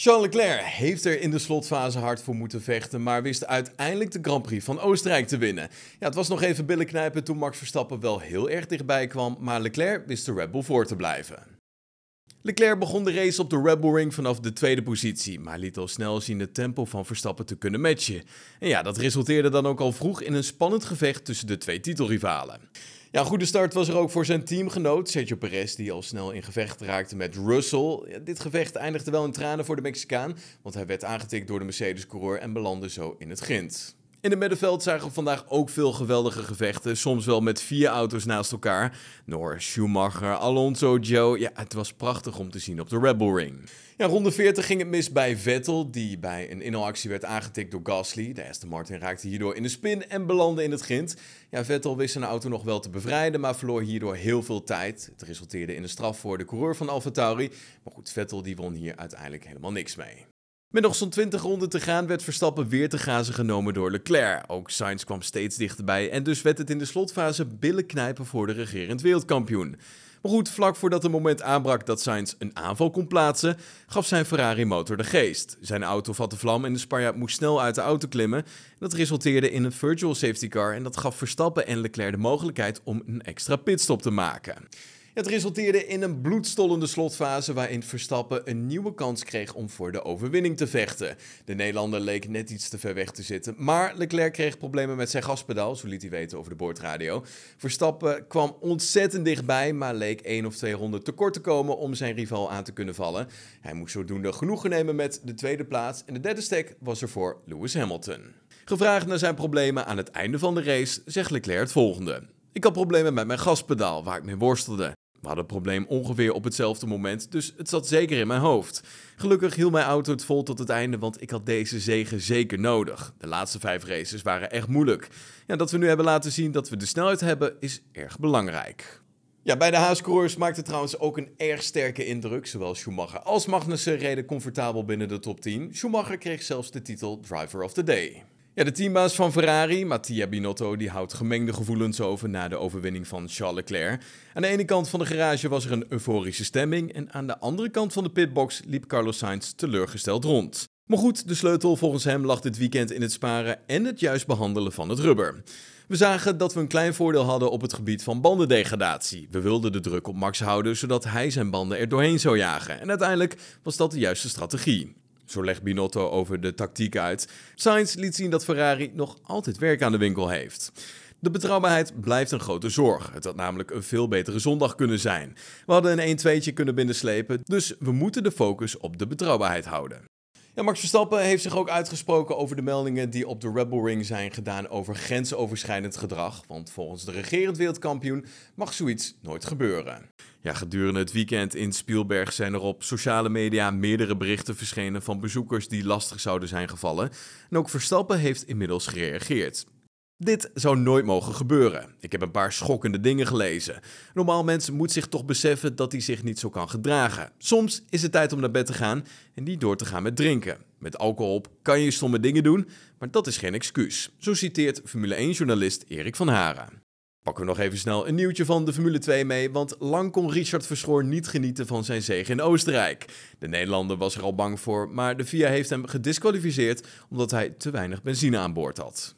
Charles Leclerc heeft er in de slotfase hard voor moeten vechten, maar wist uiteindelijk de Grand Prix van Oostenrijk te winnen. Ja, het was nog even billen knijpen toen Max Verstappen wel heel erg dichtbij kwam, maar Leclerc wist de Red Bull voor te blijven. Leclerc begon de race op de Red Bull Ring vanaf de tweede positie, maar liet al snel zien het tempo van Verstappen te kunnen matchen. En ja, dat resulteerde dan ook al vroeg in een spannend gevecht tussen de twee titelrivalen. Ja, een goede start was er ook voor zijn teamgenoot Sergio Perez, die al snel in gevecht raakte met Russell. dit gevecht eindigde wel in tranen voor de Mexicaan, want hij werd aangetikt door de Mercedes-coureur en belandde zo in het grind. In het middenveld zagen we vandaag ook veel geweldige gevechten, soms wel met vier auto's naast elkaar. Norris, Schumacher, Alonso, Joe. Ja, het was prachtig om te zien op de Red Bull Ring. Ja, ronde 40 ging het mis bij Vettel, die bij een inhaalactie werd aangetikt door Gasly. De Aston Martin raakte hierdoor in de spin en belandde in het grind. Ja, Vettel wist zijn auto nog wel te bevrijden, maar verloor hierdoor heel veel tijd. Het resulteerde in een straf voor de coureur van AlphaTauri. Maar goed, Vettel die won hier uiteindelijk helemaal niks mee. Met nog zo'n 20 ronden te gaan werd Verstappen weer te gazen genomen door Leclerc. Ook Sainz kwam steeds dichterbij en dus werd het in de slotfase billen knijpen voor de regerend wereldkampioen. Maar goed, vlak voordat het moment aanbrak dat Sainz een aanval kon plaatsen, gaf zijn Ferrari-motor de geest. Zijn auto vatte vlam en de Spanjaard moest snel uit de auto klimmen. Dat resulteerde in een virtual safety car en dat gaf Verstappen en Leclerc de mogelijkheid om een extra pitstop te maken. Het resulteerde in een bloedstollende slotfase waarin Verstappen een nieuwe kans kreeg om voor de overwinning te vechten. De Nederlander leek net iets te ver weg te zitten, maar Leclerc kreeg problemen met zijn gaspedaal, zo liet hij weten over de boordradio. Verstappen kwam ontzettend dichtbij, maar leek één of twee ronden tekort te komen om zijn rival aan te kunnen vallen. Hij moest zodoende genoegen nemen met de tweede plaats en de derde stek was er voor Lewis Hamilton. Gevraagd naar zijn problemen aan het einde van de race, zegt Leclerc het volgende. Ik had problemen met mijn gaspedaal, waar ik mee worstelde. We hadden het probleem ongeveer op hetzelfde moment, dus het zat zeker in mijn hoofd. Gelukkig hield mijn auto het vol tot het einde, want ik had deze zegen zeker nodig. De laatste vijf races waren echt moeilijk. Ja, dat we nu hebben laten zien dat we de snelheid hebben, is erg belangrijk. Ja, bij de Haas-coureurs maakte trouwens ook een erg sterke indruk. Zowel Schumacher als Magnussen reden comfortabel binnen de top 10. Schumacher kreeg zelfs de titel Driver of the Day. Ja, de teambaas van Ferrari, Mattia Binotto, die houdt gemengde gevoelens over na de overwinning van Charles Leclerc. Aan de ene kant van de garage was er een euforische stemming en aan de andere kant van de pitbox liep Carlos Sainz teleurgesteld rond. Maar goed, de sleutel volgens hem lag dit weekend in het sparen en het juist behandelen van het rubber. We zagen dat we een klein voordeel hadden op het gebied van bandendegradatie. We wilden de druk op Max houden zodat hij zijn banden er doorheen zou jagen. En uiteindelijk was dat de juiste strategie. Zo legt Binotto over de tactiek uit. Sainz liet zien dat Ferrari nog altijd werk aan de winkel heeft. De betrouwbaarheid blijft een grote zorg. Het had namelijk een veel betere zondag kunnen zijn. We hadden een 1-2'tje kunnen binnenslepen, dus we moeten de focus op de betrouwbaarheid houden. Max Verstappen heeft zich ook uitgesproken over de meldingen die op de Red Bull Ring zijn gedaan over grensoverschrijdend gedrag. Want volgens de regerend wereldkampioen mag zoiets nooit gebeuren. Ja, gedurende het weekend in Spielberg zijn er op sociale media meerdere berichten verschenen van bezoekers die lastig zouden zijn gevallen. En ook Verstappen heeft inmiddels gereageerd. Dit zou nooit mogen gebeuren. Ik heb een paar schokkende dingen gelezen. Normaal mens moet zich toch beseffen dat hij zich niet zo kan gedragen. Soms is het tijd om naar bed te gaan en niet door te gaan met drinken. Met alcohol kan je stomme dingen doen, maar dat is geen excuus. Zo citeert Formule 1-journalist Erik van Haren. Pakken we nog even snel een nieuwtje van de Formule 2 mee, want lang kon Richard Verschoor niet genieten van zijn zege in Oostenrijk. De Nederlander was er al bang voor, maar de FIA heeft hem gedisqualificeerd omdat hij te weinig benzine aan boord had.